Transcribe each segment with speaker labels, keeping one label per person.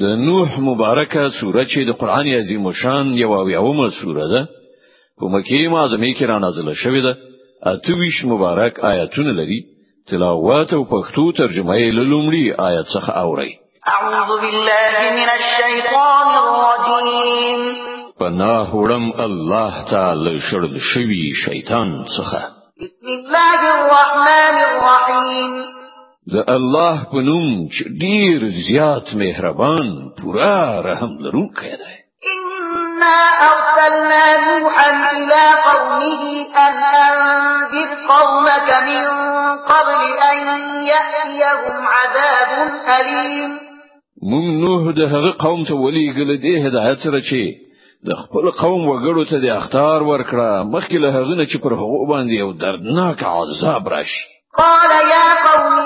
Speaker 1: د نوح مبارکه سوره چې د قران عظیم شان یو او یومه سوره ده په مکه معظمه کې را نازله شوې ده. اتویش مبارک آیاتونه لري. تلاوت او پښتو ترجمه یې لومړی آیت څخه اوري
Speaker 2: اعوذ بالله من الشیطان الرجیم.
Speaker 1: پناه وړم الله تعالی شړل شوی شیطان څخه.
Speaker 2: بسم الله الرحمن الرحیم
Speaker 1: د الله په نوم چې ډیر زیات مهربان پورا رحم لرونکی دی
Speaker 2: إنا أرسلنا نوحا إلى قومه أن أنذر قومك من قبل أن يأتيهم عذاب أليم
Speaker 1: مونږ نوح د هغه قوم ته ولي ګل دی هدایت سره چې د خپل قوم وګړو ته د اختار ورکړه مخکې له هغه نه چې پر هغه باندې یو دردناک عذاب راشي
Speaker 2: قال يا قوم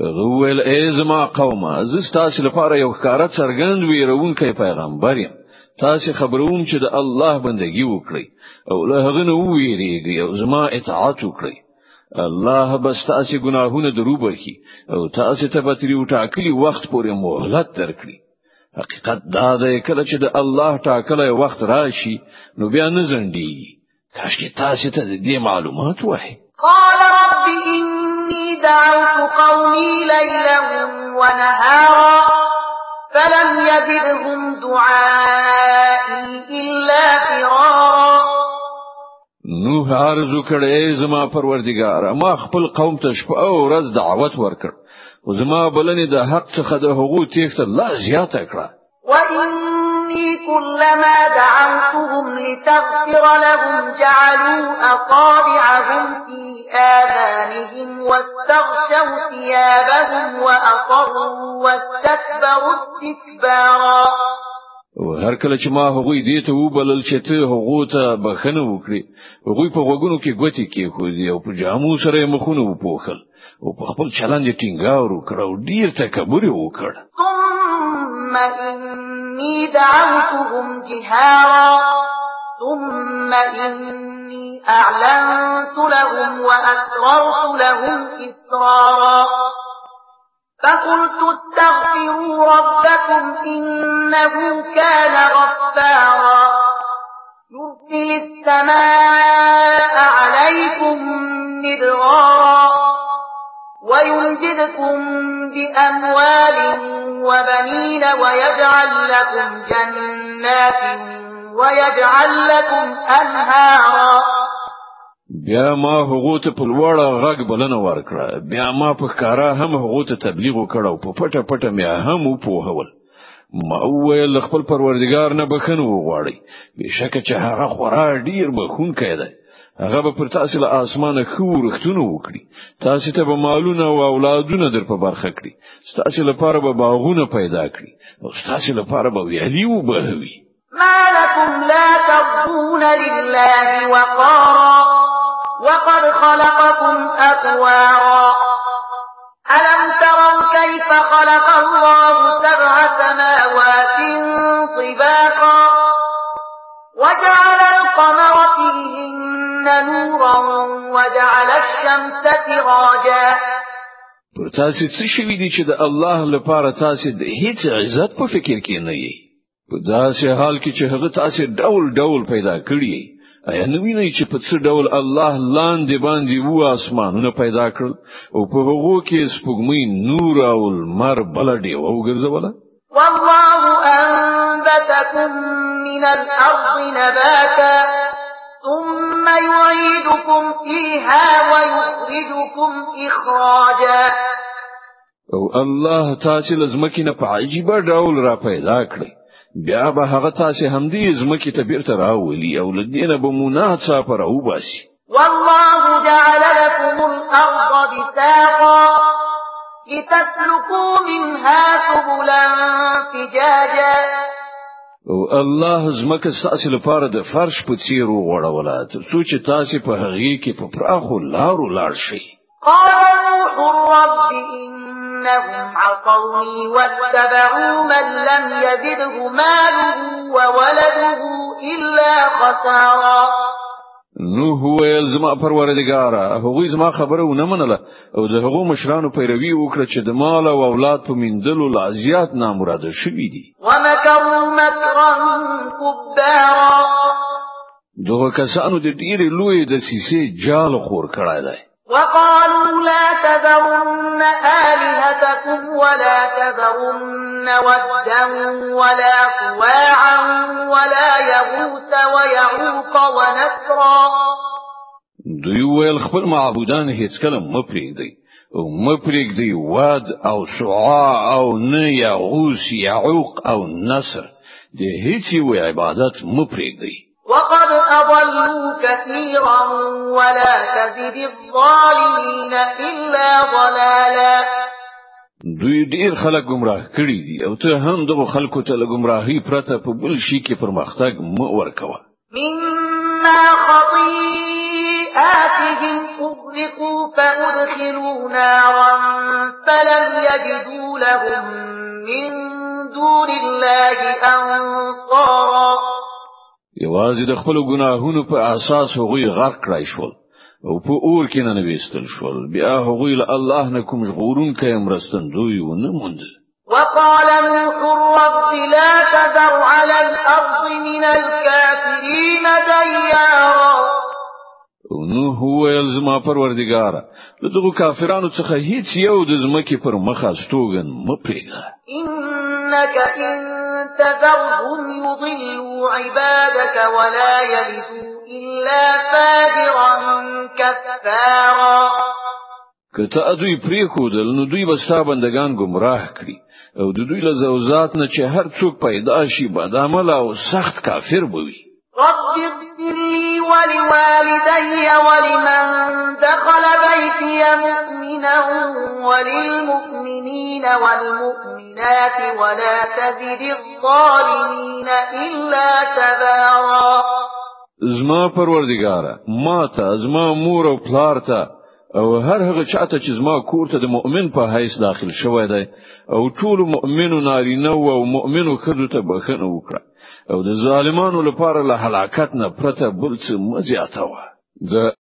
Speaker 1: هغه وویل ای زما قومه زه تاسو لپاره یو ښکاره څرګند ویرونکی پیغمبر یم. تاسو خبروم چې د الله بندگی وکړئ. او له هغه نه ویریږئ او زما اطاعت وکړئ. الله به ستاسو ګناهونه دروبخي او تاسو ته به تری ټاکلي وخت پورې مهلت درکړي. حقیقت دا دی کله چې د الله ټاکلی وخت راشي نو بیا نه زنديږي کاشکې تاسو ته دې معلومات وایي
Speaker 2: قال رب إني دعوت قومي ليلا ونهارا فلم يزدهم دعائي إلا فرارا.
Speaker 1: نوح ارزو کړي زما پروردگار ما خپل قوم ته شپه او ورځ دعوت ورکړ. او زما بلنې د حق څخه د حقوق تیښت لا زیاته کړه.
Speaker 2: إني كلما دعوتهم لتغفر لهم جعلوا أصابعهم في آذانهم واستغشوا ثيابهم وأصروا واستكبروا استكبارا.
Speaker 1: أو هر کله چې ما هغوی دې ته وبلل چې ته هغه ته بخنه وکړي هغوی په وګونو کې ګوتې کې خو دې أو په جامو سره مخونه وپوخل أو په خپل چلند ټینګار وکړ أو ډیر تکبر وکړ.
Speaker 2: ثم إني دعوتهم جهارا ثم إني أعلنت لهم وأسررت لهم إسرارا فقلت استغفروا ربكم إنه كان غفارا يرسل السماء عليكم مدرارا ويمددكم بأموال وبنين ويجعل لكم جنات ويجعل لكم أنهارا.
Speaker 1: بیا ما ته په لوړه غږ بلنه ورکړه. بیا ما په ښکارا هم ته تبلیغ وکړ او په پټه پټه مې هم وپوهول. ما ویل خپل پروردگار نه بخنه وغواړي بشکه چې هغه خورا ډیر بخون کړي هغه به پر تاسو له اسمانه خو ورختونه وکړي. تاسو ته به مالونه أو اولادونه در په برخه کړي. تاسو لپاره به باغونه پیدا کړي. أو تاسو لپاره به ویالي وبهوي
Speaker 2: ما لكم لا ترجون لله وقارا وقد خلقكم أطوارا ألم تروا كيف خلق الله سبع سماوات طباقا؟ وجعل القمر نورا وجعل الشمس سراجا
Speaker 1: تاسو څه شوي دي چې د الله لپاره تاسو د هیڅ عزت په فکر کې نه یې په داسې حال کې چې هغه تاسو ډول ډول پیدا کړی ایا نه ویني چې په څه ډول الله لاندې باندې اوه اسمانونه پیدا کړل او په هغه کې سپوږمۍ نور او لمر بله ډیوه ګرځوله
Speaker 2: والله انبتكم من الارض نباتا ثم يعيدكم فيها ويخرجكم إخراجا.
Speaker 1: أو الله تاسو لزمکې نه په عجیب ډول را پیدا کړی بیا به هغه تاسو همدې زمکې ته بیرته راولي أو لدینه به مناڅه پر أو باسي
Speaker 2: والله جعل لكم الأرض بساقا لتسلكوا منها سبلا فجاجا.
Speaker 1: الله زمکه ستاسو لپاره د فرش په څیر وغوړوله تر څو چې تاسو په هغه کې په پراخو لارو لاړ شئ.
Speaker 2: قال نوح رب إنهم عصوني واتبعوا من لم يزده ماله وولده إلا خسارا.
Speaker 1: نوح ویل زما پروردګار هغه زما خبره ونه منله. او د هغو مشرانو پیروي وکړه چې د مال او اولاد په میندلو لا زیات نامراده شوي دي.
Speaker 2: ومكروا مكرا كبارا
Speaker 1: دغه کسانو د ډیره لوی د سیسې جال خور کړای دی.
Speaker 2: وقالوا لا تذرن آلهتكم ولا تذرن ودا ولا سواعا ولا يغوث ويعوق ونسرا
Speaker 1: دوی ویل خپل معبودان هیڅ کله م پرېږدي أو م پرېږدي واد أو سعا أو نه یغوث یعوق أو نصر. د هیڅ یو عبادت م پرېږدي
Speaker 2: وقد أضلوا كثيرا ولا تزد الظالمين إلا ضلالا.
Speaker 1: دوی ډیر خلک گمراه کړي دي أو ته هم دغه خلکو ته گمراهي پرته په بل شي کې پرمختګ م ورکوه.
Speaker 2: مما خطيئاتهم أغرقوا فأدخلوا نارا فلم يجدوا لهم من دون الله أنصارا.
Speaker 1: یوازې د خپل ګناهونو په اساس هغوی غرق کړای شول او په اور کې ننوېستل شول. بیا هغوی له الله نه کوم ژغورونکی مرستندوی ونه موند.
Speaker 2: وقال نوح رب لا تذر على الأرض من الكافرين ديارا.
Speaker 1: نو هو زما پروردگار له دغه کافرانو څخه هیڅ یو د زمکه پر مخه ستوګن مپریږه
Speaker 2: انك ان تذرهم يضلوا عبادك ولا يلدوا إلا فاجرا كفارا.
Speaker 1: که تا دوی پرېښودل نو دوی به ستا بندگان گمراه کړي. او د دوی له زوزاته چې هر څوک پیدا شي بد عمله او سخت کافر به وي
Speaker 2: رب اغفر لي ولوالدي ولمن بيتي مؤمنا وللمؤمنين والمؤمنات ولا تزد الظالمين إلا تبارا.
Speaker 1: زما پروردگار ما ته زما مور او پلار ته أو هر هغه چاته چې زما کور ته د مؤمن په حیث داخل شوی دی أو ټول مؤمنو نارینه أو مؤمنو خزو ته بخنه وکړه. أو د ظالمانو لپاره له هلاکت نه پرته بل څه مزیاته و